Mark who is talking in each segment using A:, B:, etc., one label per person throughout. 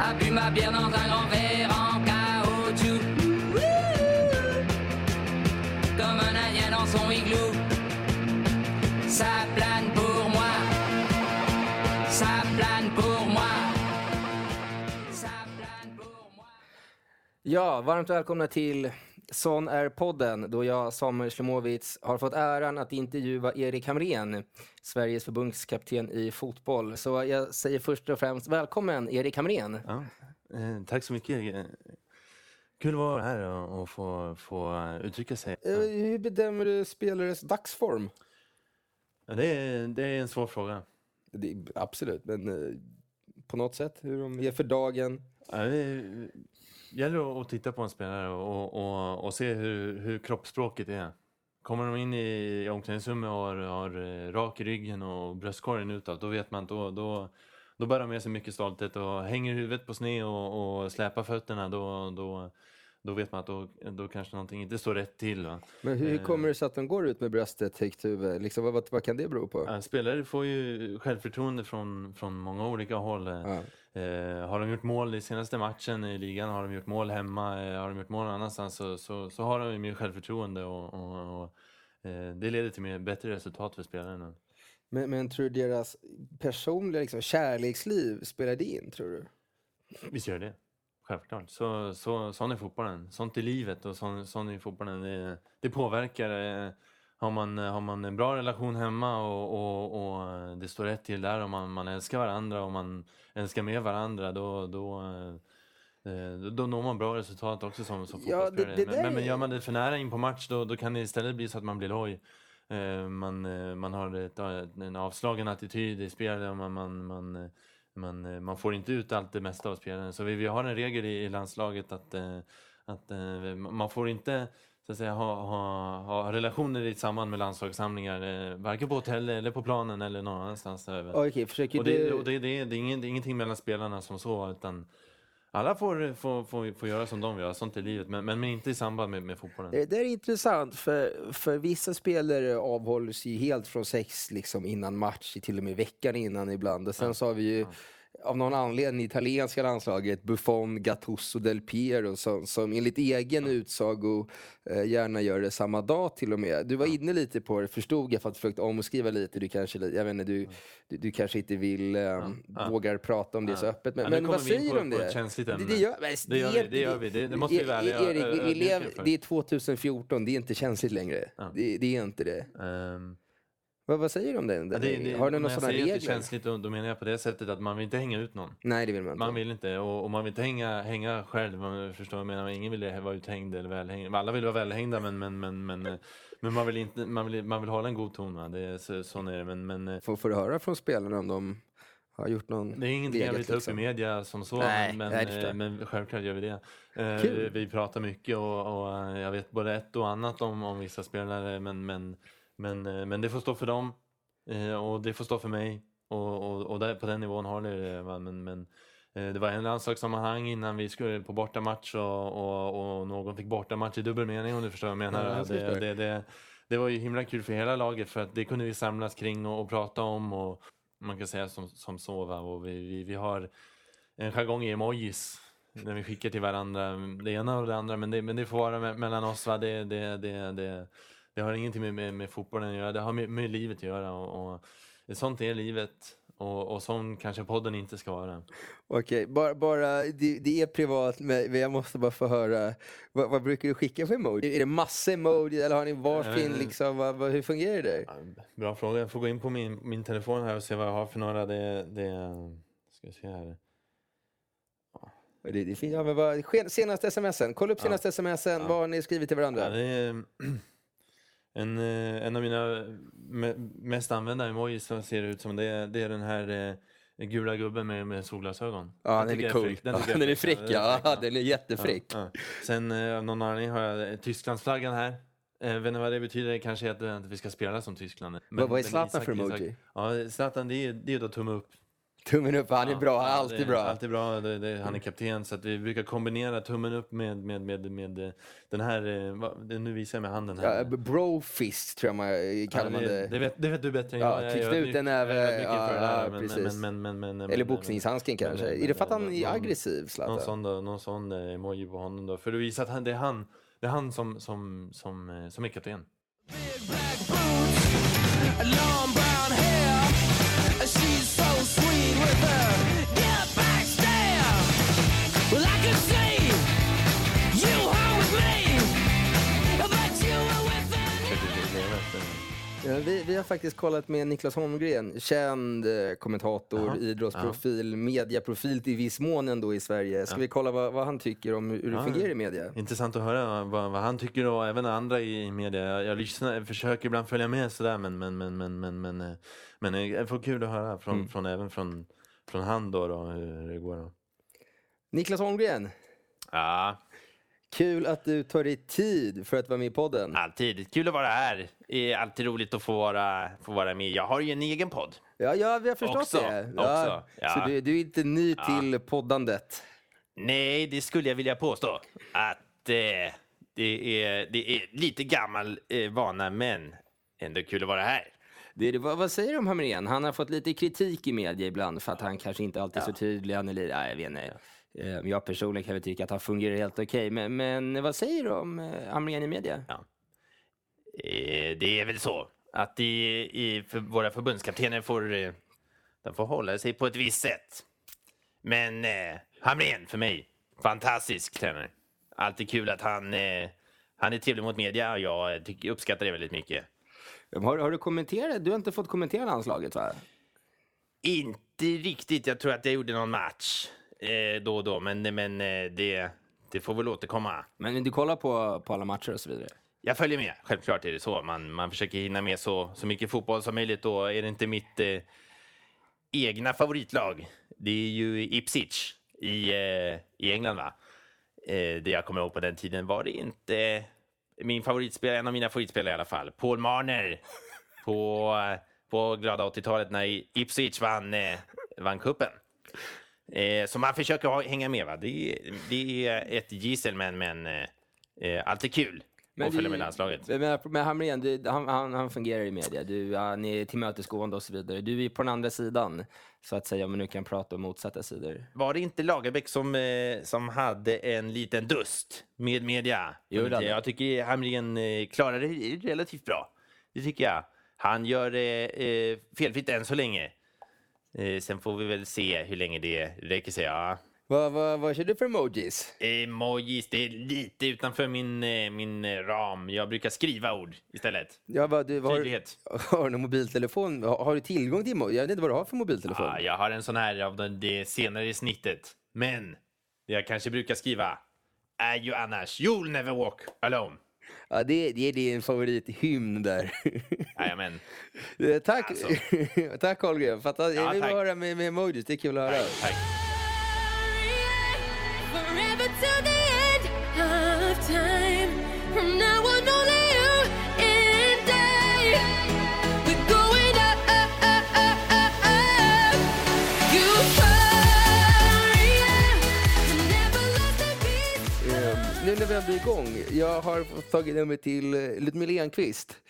A: a bu ma bière dans un grand verre en caoutchouc. Comme un indien dans son igloo. Ça plane pour moi. Ça plane pour moi. Ça plane pour moi.
B: Ja, varmt välkomna till Sån är podden då jag, Samuel Slimovic, har fått äran att intervjua Erik Hamrén, Sveriges förbundskapten i fotboll. Så jag säger först och främst välkommen Erik Hamrén.
C: Ja, eh, tack så mycket. Eh, Kul att vara här och, och få, få uttrycka sig.
B: Eh, Hur bedömer du spelares dagsform?
C: Ja, det, är, det är en svår fråga.
B: Det, absolut, men eh, på något sätt hur de är för dagen.
C: Ja, gäller att titta på en spelare och, och, och se hur, hur kroppsspråket är. Kommer de in i omklädningsrummet och har, har eh, rak i ryggen och bröstkorgen utåt, då vet man att då, då, då bär de med sig mycket stolthet och hänger huvudet på sned och, och släpar fötterna, då, då, då vet man att då, då kanske någonting inte står rätt till. Va?
B: Men hur, hur kommer det sig att de går ut med bröstet högt huvud? Liksom, vad, vad, vad kan det bero på?
C: Ja, Spelare får ju självförtroende från, från många olika håll.
B: Ja.
C: Eh, har de gjort mål i senaste matchen i ligan, har de gjort mål hemma, eh, har de gjort mål någon annanstans så, så, så har de ju mer självförtroende och, och, och eh, det leder till mer, bättre resultat för spelarna.
B: Men, men tror du deras personliga liksom, kärleksliv spelar det in, tror du?
C: Visst gör det. Självklart. Så, så, sån är fotbollen. Sånt är livet och sån, sån är fotbollen. Det, det påverkar. eh, Har man, har man en bra relation hemma och, och, och det står rätt till där och man, man älskar varandra och man älskar med varandra då, då, eh, då, då når man bra resultat också som, som
B: Ja, det-
C: fotbollsspelare.
B: det
C: men,
B: där
C: men, men gör man det för nära in på match då, då kan det istället bli så att man blir loj. Eh, Man, eh, man har ett, en avslagen attityd i spelet och man, man, man, eh, man, eh, man får inte ut allt det mesta av spelaren. Så vi, vi har en regel i, i landslaget att, eh, att eh, man får inte så att säga, ha, ha, ha relationer i samband med landslagssamlingar, eh, varken på hotell eller på planen eller någon annanstans. över.
B: Okej, försöker
C: Och det,
B: du...
C: och det, det, det, är det är ingenting mellan spelarna som så, utan alla får, får, får, får göra som de vill, sånt är livet, men, men inte i samband med, med fotbollen.
B: Det det är intressant, för, för vissa spelare avhåller sig helt från sex liksom innan match, till och med veckan innan ibland. Och sen så har vi ju av någon anledning italienska landslaget Buffon, Gattuso, Del Piero som, som enligt egen utsago eh, gärna gör det samma dag till och med. Du var inne lite på det, förstod jag, för att försöka omskriva lite. Du kanske, jag vet inte, du, du, du kanske inte vill, eh, vågar prata om det så öppet. Men,
C: Ja,
B: men vad säger du om det? det, det, gör,
C: Det gör vi, det gör vi. Det- det måste vi ärliga och
B: Erik, vi, vi
C: för.
B: det är 2014, det är inte känsligt längre. Det, det är inte det.
C: Ehm,
B: Vad, vad säger du om det?
C: ja, det, det
B: har du några sådana
C: att det
B: regler?
C: känsligt, då, menar jag på det sättet att man vill inte hänga ut någon.
B: Nej, det vill man inte.
C: Man vill inte, och, och man vill inte hänga, hänga själv. Man förstår vad jag menar. Ingen vill vara uthängd eller välhängd. Alla vill vara välhängda men, men, men, men, eh, men man, vill inte, man, vill, man vill hålla en god ton. Va? Det är, så, sån är det. Men, men eh,
B: Får, får du höra från spelarna om de har gjort någon
C: det är ingenting jag vill ta upp
B: liksom?
C: i media som så.
B: Nej,
C: men,
B: nej, förstår
C: men, självklart gör vi det. Eh,
B: Kul.
C: Vi pratar mycket och, och eh, jag vet både ett och annat om, om vissa spelare. Men, men, men, eh, men det får stå för dem. Eh, Och det får stå för mig. Och, och, och där, på den nivån håller det. Men, men eh, det var en landslagssammanhang innan vi skulle på bortamatch och, och, och någon fick bortamatch i dubbel mening om du förstår vad jag menar.
B: Ja,
C: det, det, det, det var ju himla kul för hela laget för att det kunde vi samlas kring och, och prata om. Och man kan säga som, som så. Va? Och vi, vi, vi har en jargong i emojis. När vi skickar till varandra det ena och det andra. Men det, men det får vara me- mellan oss. Va? Det, det, det, det, det har ingenting med, med, med fotbollen att göra. Det har med, med livet att göra. Och, och sånt är livet. Och, och sån kanske podden inte ska vara.
B: Okej, bara, bara det, det är privat, men jag måste bara få höra. Vad, vad brukar du skicka för emoji? Är det massa emoji eller har ni varsin
C: Eh.
B: liksom? Vad, vad, hur fungerar det?
C: Ja, Bra fråga. Jag får gå in på min, min telefon här och se vad jag har för några. Det, det, ska vi se här.
B: Det, det ja, men vad, senaste smsen, kolla upp senaste smsen, vad har ni skrivit till varandra?
C: Ja, en, eh, en av mina me- mest använda emojis som ser ut som det, är- det är den här eh, gula gubben med, med solglasögon.
B: Ja, den
C: tycker
B: är
C: jag
B: cool.
C: fräck.
B: Ja,
C: jag
B: den är fräck, ja.
C: ja.
B: Den är jättefräck.
C: Ja, ja. Sen eh, av någon anledning har jag Tysklandsflaggan här. Eh, vet ni vad det betyder? Kanske att, att vi ska spela som Tyskland. Men-
B: Vad- är Zlatan för emoji?
C: Ja, Zlatan det är, är då tumme upp.
B: Tummen upp, han är bra, han är alltid bra.
D: Alltid bra. Det, det, han är kapten, så att vi brukar kombinera tummen upp med, med, med, med eh, den här... eh, vad- Nu visar jag med handen här.
B: Ja, brofist tror jag man eh, kallar
D: Ja,
B: man
D: det,
B: det.
D: vet, det vet du bättre än
B: Ja,
D: jag. Jag
B: tryckt
D: är
B: ut
D: ödmjuk-
B: en näve,
D: jag är ödmjuk inför det där,
B: ja,
D: men-
B: precis.
D: men- men-
B: Eller boxningshandsken kanske.
D: men-
B: Är det för att han är
D: någon-
B: aggressiv,
D: Någon
B: Zlatan?
D: sån, då, någon sån emoji på honom då. För att visa att han, det är han, det är han som, som, som, som är kapten.
E: black boots, long brown hair.
B: Vi, vi har faktiskt kollat med Niklas Holmgren, känd eh, kommentator,
D: Jaha,
B: idrottsprofil, mediaprofil i viss mån ändå i Sverige. Ska vi kolla vad, vad han tycker om hur det fungerar i media?
D: Intressant att höra vad, vad han tycker och även andra i media. Jag, jag lyssnar, jag försöker ibland följa med sådär men, men, men, men, men, men, eh, men eh, jag får kul att höra från,
B: Mm.
D: från, även från, från han då, då hur det går. Då.
B: Niklas Holmgren,
D: Ja,
B: kul att du tar dig tid för att vara med i podden.
C: Alltid. Kul att vara här. Det är alltid roligt att få vara, få vara med. Jag har ju en egen podd.
B: Ja, ja vi har förstått
C: Också,
B: det. Ja,
C: också, ja.
B: Så du, du är inte ny till poddandet?
C: Nej, det skulle jag vilja påstå. Att eh, det, är, det är lite gammal eh, vana, men ändå kul att vara här.
B: Det vad, vad säger du om Hamrén? Han har fått lite kritik i media ibland för att han kanske inte alltid är så tydlig. Han är lite, nej, jag vet inte. Eh, Jag personligen kan väl tycka att han fungerar helt okej. Men, men vad säger du om eh, Hamrén i media?
C: Eh, det är väl så att i, i, för våra förbundskaptener får, eh, de får hålla sig på ett visst sätt. Men eh, Hamrén för mig, fantastisk tränare. Alltid kul att han, eh, han är trevlig mot media och jag tycker, uppskattar det väldigt mycket.
B: Har, har du kommenterat? Du har inte fått kommentera landslaget va?
C: Inte riktigt. Jag tror att jag gjorde någon match eh, då och då, men, men eh, det, det får väl återkomma.
B: Men du kollar på, på alla matcher och så vidare?
C: Jag följer med. Självklart är det så. Man, man försöker hinna med så, så mycket fotboll som möjligt. Då är det inte mitt eh, egna favoritlag. Det är ju Ipswich i, eh, i England, va? Eh, det jag kommer ihåg på den tiden var det inte min favoritspelare, en av mina favoritspelare i alla fall. Paul Marner på, på glada 80-talet när Ipswich vann, eh, vann cupen. Eh, så man försöker ha, hänga med. Va? Det, är- det är ett gissel, men, men eh, eh, kul att följa med landslaget.
B: Men, men Hamrén, du, han, han, han fungerar i media. Du, han är tillmötesgående och så vidare. Du är på den andra sidan, så att säga, om man nu kan prata om motsatta sidor.
C: Var det inte Lagerbäck som, eh, som hade en liten dust med media?
B: Jo, det
C: jag tycker Hamrén eh, klarar det relativt bra. Det tycker jag. Han gör det eh, felfritt än så länge. Eh, sen får vi väl se hur länge det räcker sig. Ja.
B: Vad, vad, vad kör du för emojis?
C: Emojis, det är lite utanför min, eh, min eh, ram. Jag brukar skriva ord istället.
B: Ja, vad, du, vad, har,
C: Tydlighet.
B: har du någon mobiltelefon? Har, har du tillgång till emojis? Jag vet inte vad du har för mobiltelefon.
C: Ja, jag har en sån här av det senare snittet. Men det jag kanske brukar skriva är ju annars You'll never walk alone.
B: Ja, det, det är din favorithymn där.
C: Jajamän.
B: Eh, tack,
C: Alltså.
B: tack Holger. Fatta, jag
C: Ja,
B: vill
C: tack.
B: höra med, med emojis, det är kul att höra.
C: Tack.
F: Forever
B: nu när vi ändå är igång, jag har tagit nummer till eh, Ludmilla Enqvist.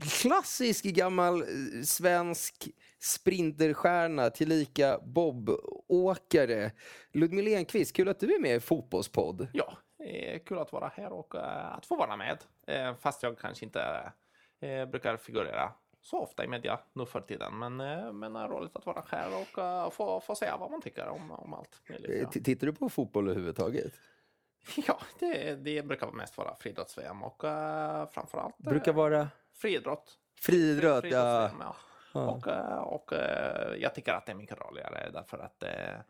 B: Klassisk gammal eh, svensk sprinterstjärna, tillika bobåkare. Ludmilla Enqvist, kul att du är med i Fotbollspodd.
G: Ja, eh, kul att vara här och att få vara med. Fast jag kanske inte brukar figurera så ofta i media nu för tiden. Men, men det är roligt att vara här och få, få säga vad man tycker om, om allt möjligt. Ja,
B: Tittar du på fotboll överhuvudtaget?
G: ja det, det brukar mest vara friidrotts-VM och uh, framförallt eh,
B: Brukar vara
G: friidrott.
B: friidrott, ja.
G: Ja. Och, eh, och eh, jag tycker att det är mycket roligare därför att eh,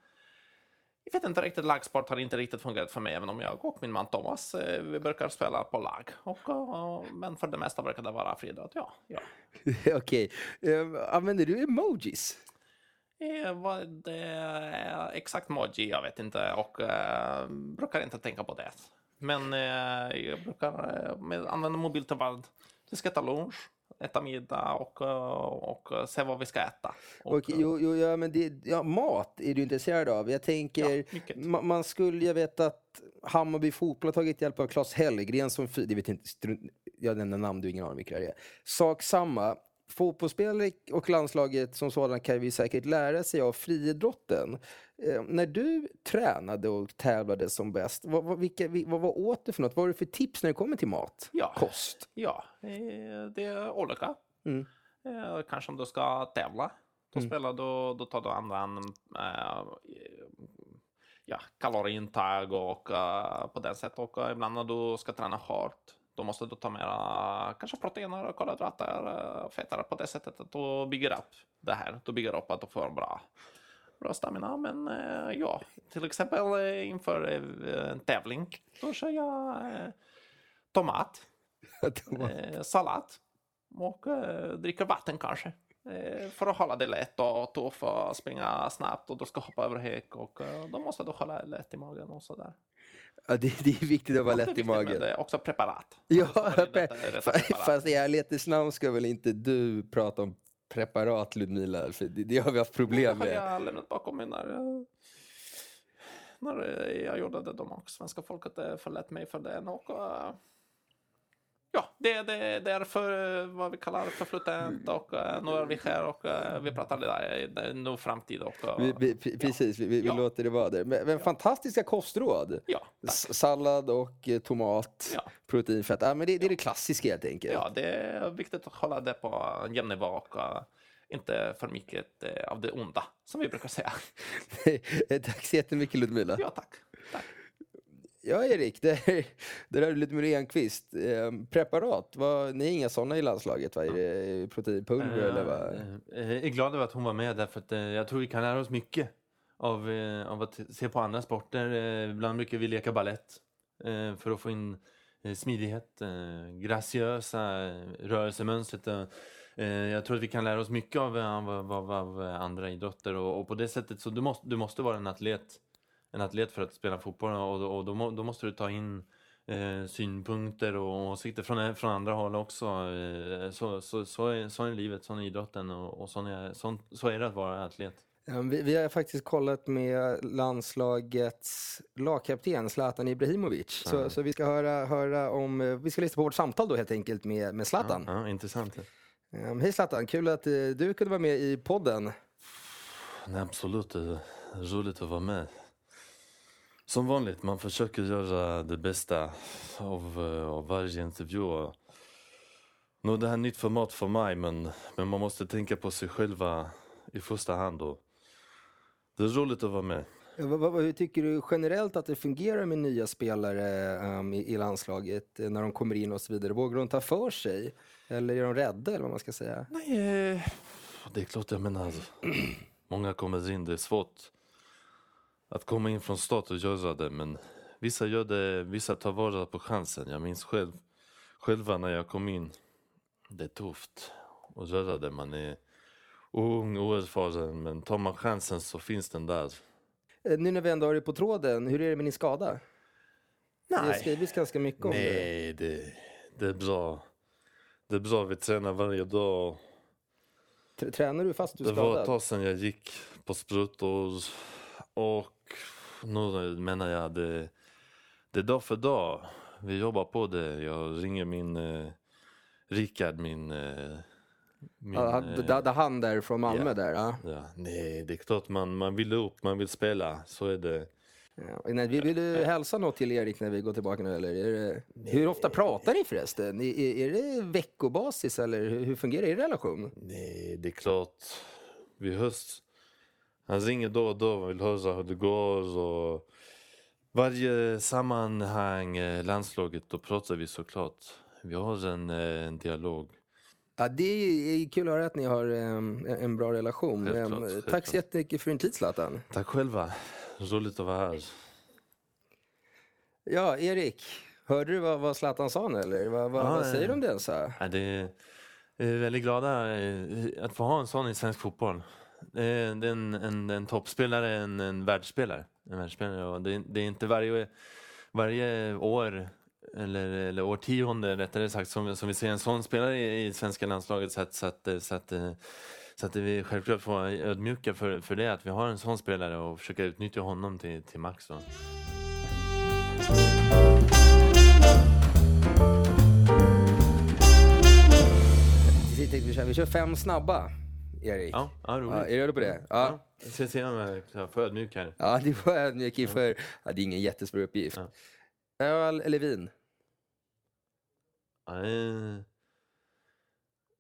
G: jag vet inte riktigt, lagsport har inte riktigt fungerat för mig, även om jag och min man Thomas, vi brukar spela på lag. Och, eh, men för det mesta brukar det vara friidrott, ja. ja.
B: Okej. Eh, Använder du emojis?
G: Eh, vad det är exakt emoji, jag vet inte, och eh, brukar inte tänka på det. Men eh, jag brukar eh, använda mobiltelefon till ska äta lunch,
H: äta middag och, eh, och se vad vi ska äta. Och,
B: Och, jo, jo, ja, men det, ja, mat är du intresserad av. Jag tänker,
H: Ja, mycket.
B: ma- man skulle, jag vet att Hammarby fotboll har tagit hjälp av Claes Hellgren som, det vet inte, jag nämner namn, du har ingen aning vilka det är. Sak samma, fotbollsspelare och landslaget som sådana kan vi säkert lära sig av friidrotten. Eh, när du tränade och tävlade som bäst, vad, vad, vilka, vi- vad, vad åt du för något? Vad har du för tips när det kommer till mat?
H: Ja.
B: Kost?
H: Ja, eh, det är olika.
B: Mm.
H: Eh, Kanske om du ska tävla. Då spelar du, då tar du annan eh, ja, kaloriintag och eh, på det sättet. Och eh, ibland när du ska träna hårt, då måste du ta mera kanske proteiner, kolhydrater, eh, fetter på det sättet att du bygger upp det här. Du bygger upp att du får bra, bra stamina. Men eh, ja, till exempel eh, inför eh, en tävling, då kör jag eh, tomat eh, sallad och eh, dricker vatten kanske. Eh, för att hålla det lätt och tuff och springa snabbt och du ska hoppa över häck och eh, då måste du hålla lätt i magen och sådär.
B: Ja, det, det är viktigt att vara
H: Det
B: lätt i magen.
H: Det är också preparat.
B: Ja,
H: preparat.
B: fast i ärlighetens namn ska väl inte du prata om preparat Ludmila, för det, det har vi haft problem
H: har
B: med.
H: jag lämnat bakom mig när, jag- när jag gjorde det. De och svenska folket förlät mig för det. Och, eh, ja, det, det, det är för eh, vad vi kallar förflutet och eh, nu är vi här och eh, vi pratar där, nu framtid. Och,
B: Vi, vi, pre- precis, vi, vi,
H: Ja.
B: låter det vara där. Men, men fantastiska kostråd.
H: ja, tack.
B: S- Sallad och tomat,
H: Ja.
B: protein, fett. Ja, men det, det är det klassiska helt enkelt.
H: ja, det är viktigt att hålla det på en jämn nivå och inte för mycket av det onda, som vi brukar säga.
B: Tack så jättemycket Ludmila.
H: Ja, tack. tack.
B: Ja, Erik, det, är- det där är Ludmila Enqvist. Eh, preparat, vad, ni är inga sådana i landslaget? Va? Är det proteinpulver eller vad?
C: Eh, Jag är glad över att hon var med därför att eh, jag tror vi kan lära oss mycket av, eh, av att se på andra sporter. Eh, Ibland brukar vi leka ballett eh, för att få in eh, smidighet, eh, graciösa eh, rörelsemönstret. eh. Eh, Jag tror att vi kan lära oss mycket av, av, av, av andra idrotter och, och på det sättet så du måste, du måste vara en atlet, en atlet för att spela fotboll och, då- och då, då måste du ta in eh, synpunkter och åsikter från, från andra håll också. Eh, så, så, så, är, så är livet, så är idrotten och, och så, är, så, så är det att vara atlet.
B: Ja, vi, vi har faktiskt kollat med landslagets lagkapten Zlatan Ibrahimovic. Så, så vi ska höra, höra om, eh, vi ska lyssna på vårt samtal då helt enkelt med, med Zlatan.
C: Ja, intressant.
B: Um, hej Zlatan, kul att eh, du kunde vara med i podden.
I: Nej, absolut, det är roligt att vara med. Som vanligt, man försöker göra det bästa av, eh, av varje intervju. är det här nytt format för mig, men, men man måste tänka på sig själva i första hand. Och det är roligt att vara med.
B: Hur tycker du generellt att det fungerar med nya spelare um, i, i landslaget eh, när de kommer in och så vidare? Vågar de ta för sig? Eller är de rädda eller vad man ska säga?
I: Nej, eh, det är klart, jag menar, många kommer in, det är svårt att komma in från start och göra det, men vissa gör det, vissa tar vara på chansen. Jag minns själv, själva när jag kom in, det är tufft att göra det. Man är ung, oerfaren, men tar man chansen så finns den där.
B: Eh, Nu när vi ändå har det på tråden, hur är det med din skada? Det har skrivits ganska mycket om det.
I: Nej, det, det är bra. Det är bra, vi tränar varje dag.
B: Tr- Tränar du fast du är
I: Det var ett
B: skadad?
I: tag sedan jag gick på sprutor och nu menar jag det, det är dag för dag. Vi jobbar på det. Jag ringer min eh, Rickard, min... Eh, min
B: Ja,
I: eh,
B: han där från Malmö
I: ja.
B: där. Ja.
I: ja, nej, det är klart man, man vill upp, man vill spela. Så är det.
B: Ja. Nej, vill vill du hälsa något till Erik när vi går tillbaka nu? Eller det... Hur ofta pratar ni förresten? Är, är det veckobasis eller hur, hur fungerar er relation?
I: Nej, det är klart. Vi hörs. Han ringer då och då och vill höra hur det går. Och varje sammanhang, eh, landslaget, då pratar vi såklart. Vi har en, eh, en dialog.
B: Ja, det är kul att höra att ni har em, en bra relation. Em,
I: självklart.
B: Tack så jättemycket för din tid Zlatan.
I: Tack själva. Roligt att vara här.
B: Ja, Erik. Hörde du vad, vad Zlatan sa nu eller? Vad, vad,
C: Ja,
B: vad säger du om det här?
C: Ja, det är, jag är väldigt glada eh, att få ha en sån i svensk fotboll. Eh, det är en, en, en toppspelare, en, en världsspelare. En världsspelare och det, är- det är inte varje, varje år eller, eller årtionde rättare sagt som, som vi ser en sån spelare i, i svenska landslaget så att, så att, eh, så att, eh, så att vi självklart får vara ödmjuka för, för det att vi har en sån spelare och försöka utnyttja honom till, till max. Då.
B: Vi kör fem snabba, Erik.
C: Ja, ja roligt.
B: Ja, är du redo på det? Ja.
C: Jag ska se om jag är för ödmjuk här.
B: Ja, det var ödmjuk inför... Ja, det är ingen jättesvår uppgift. Öl eller vin?
C: Ja,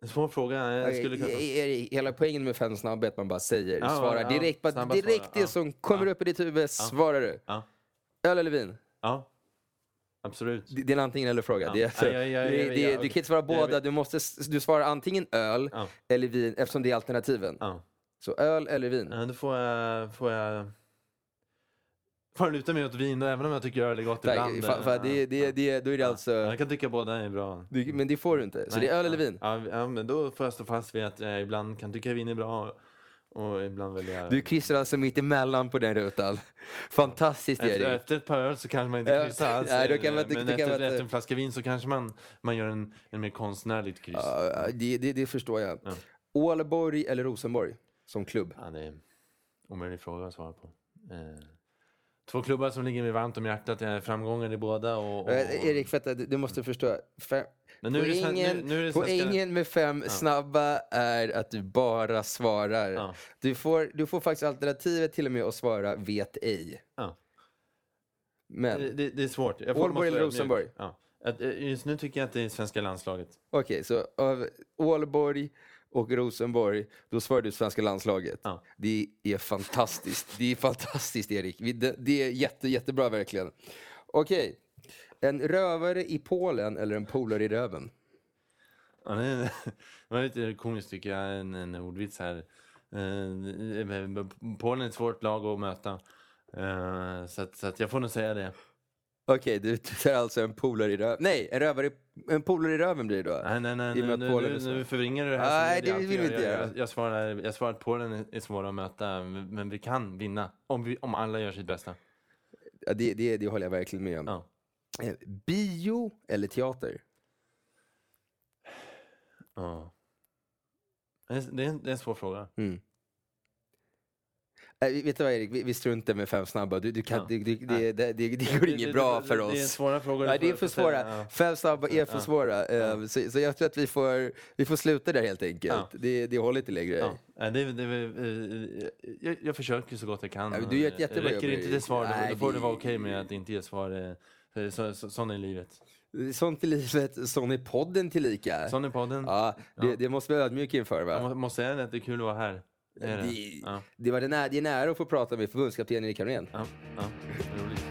C: en svår fråga. Jag skulle.
B: Är- är- Hela poängen med fem snabba är att man bara säger,
C: Ja,
B: svarar
C: ja,
B: direkt. Bara, direkt det
C: ja.
B: som kommer
C: Ja.
B: upp i ditt huvud svarar du.
C: Ja.
B: Öl eller vin?
C: Ja, absolut.
B: Det det är en antingen eller fråga.
C: Ja.
B: Det alltså,
C: Ja, ja, ja,
B: det,
C: ja,
B: det,
C: ja,
B: du kan inte svara båda, du, måste, du svarar antingen öl
C: Ja.
B: eller vin eftersom det är alternativen.
C: Ja.
B: Så öl eller vin?
C: Ja, då får jag... Får jag... Får jag luta mig åt vin även om jag tycker öl är gott
B: Tack,
C: ibland.
B: fa- fa- det, det, det, då är det alltså...
C: Jag kan tycka båda är bra.
B: Du, men det får du inte. Så det är öl eller vin?
C: Ja, ja, men då får jag stå fast vid att jag ibland kan tycka vin är bra och, ibland väljer jag...
B: Du kryssar alltså mitt emellan på den rutan. Fantastiskt Erik.
C: efter ett par öl så kanske man inte kryssar alls.
B: nej, då kan man inte-
C: men efter,
B: man inte-
C: efter en flaska vin så kanske man, man gör en, en mer konstnärligt kryss.
B: Ja, det, det, det förstår jag.
C: Ja.
B: Ålborg eller Rosenborg som klubb?
C: Ja, det är en omöjlig fråga att svara på. Eh, två klubbar som ligger mig varmt om hjärtat. Jag har framgångar i båda. Och, och,
B: Eh, Erik, vänta, du måste förstå. Fem,
C: Men nu är det sven-
B: poängen,
C: nu- nu är det svenska-
B: poängen med fem snabba är att du bara svarar.
C: Ja.
B: Du, får, du får faktiskt alternativet till och med att svara vet ej.
C: Ja.
B: Men,
C: det, det, det är svårt.
B: Ålborg eller. Rosenborg?
C: Ja. Eh, just nu tycker jag att det är svenska landslaget.
B: okej, så av Ålborg och Rosenborg, då svarar du svenska landslaget.
C: Ja.
B: Det är fantastiskt. Det är fantastiskt, Erik. Det, är jätte, jättebra, verkligen. Okej. En rövare i Polen eller en polare i röven?
C: Ja, det var lite komiskt tycker jag, en, en ordvits här. Eh, Polen är ett svårt lag att möta. Eh, så, att, så att jag får nog säga det.
B: Okej, du tar alltså en polare i röven. Nej, en, rövare, i- en polare i röven blir det då.
C: Nej, nej, nej.
B: I och med
C: Nu,
B: att
C: nu,
B: Polen
C: nu, förvringar du det här.
B: Nej, det vill vi inte
C: jag,
B: göra.
C: jag, jag, svarar, jag svarar att Polen är- svåra att möta, men vi kan vinna. Om, vi, om alla gör sitt bästa.
B: Ja, det, det, det håller jag verkligen med om.
C: Ja.
B: Eh, Bio eller teater?
C: Ja. Det är, det, är en, det är en svår fråga.
B: Mm. Eh, vet du vad Erik, vi, vi struntar med fem snabba. Du, du kan,
C: Ja.
B: du, du, det, det, det, det går inget bra för oss.
C: Det är svåra frågor.
B: Nej, det är för svåra.
C: ja.
B: Fem snabba är för
C: Ja.
B: svåra. Eh, Så, så jag tror att vi får, vi får sluta där helt enkelt.
C: Ja.
B: Det, det håller inte längre.
C: Ja, det, det, eh, jag, jag försöker så gott jag kan.
B: Ja, du gör ett jättebra
C: Räcker
B: jobb,
C: inte det svar,
B: Nej,
C: då får
B: det-
C: vara okej med att inte ge svar. eh, Så, så, sån är livet.
B: Sånt i livet, sån är podden tillika.
C: Sån är podden.
B: Ja, det,
C: Ja.
B: det måste vi ödmjuka inför va?
C: Jag må- måste säga att det är kul att vara här. Det är det.
B: Det,
C: Ja,
B: det, var den här, det är nära att få prata med förbundskaptenen i Karolén.
C: ja, ja, roligt.